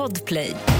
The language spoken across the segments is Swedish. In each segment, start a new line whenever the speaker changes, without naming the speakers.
Podplay.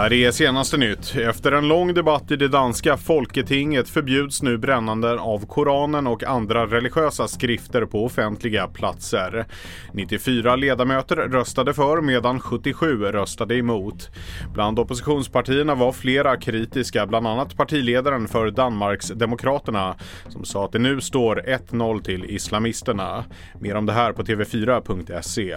Här är senaste nytt. Efter en lång debatt i det danska folketinget förbjuds nu brännande av Koranen och andra religiösa skrifter på offentliga platser. 94 ledamöter röstade för medan 77 röstade emot. Bland oppositionspartierna var flera kritiska, bland annat partiledaren för Danmarks Demokraterna som sa att det nu står 1-0 till islamisterna. Mer om det här på tv4.se.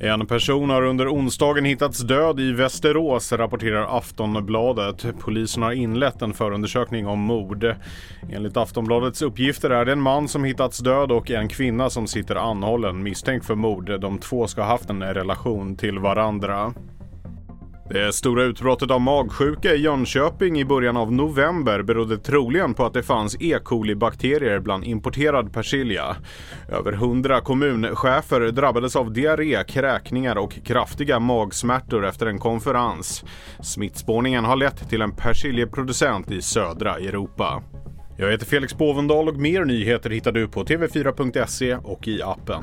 En person har under onsdagen hittats död i Västerås, rapporterar Aftonbladet. Polisen har inlett en förundersökning om mord. Enligt Aftonbladets uppgifter är det en man som hittats död och en kvinna som sitter anhållen misstänkt för mord. De två ska ha haft en relation till varandra. Det stora utbrottet av magsjuka i Jönköping i början av november berodde troligen på att det fanns E. coli-bakterier bland importerad persilja. Över hundra kommunchefer drabbades av diarré, kräkningar och kraftiga magsmärtor efter en konferens. Smittspårningen har lett till en persiljeproducent i södra Europa. Jag heter Felix Bovendal och mer nyheter hittar du på tv4.se och i appen.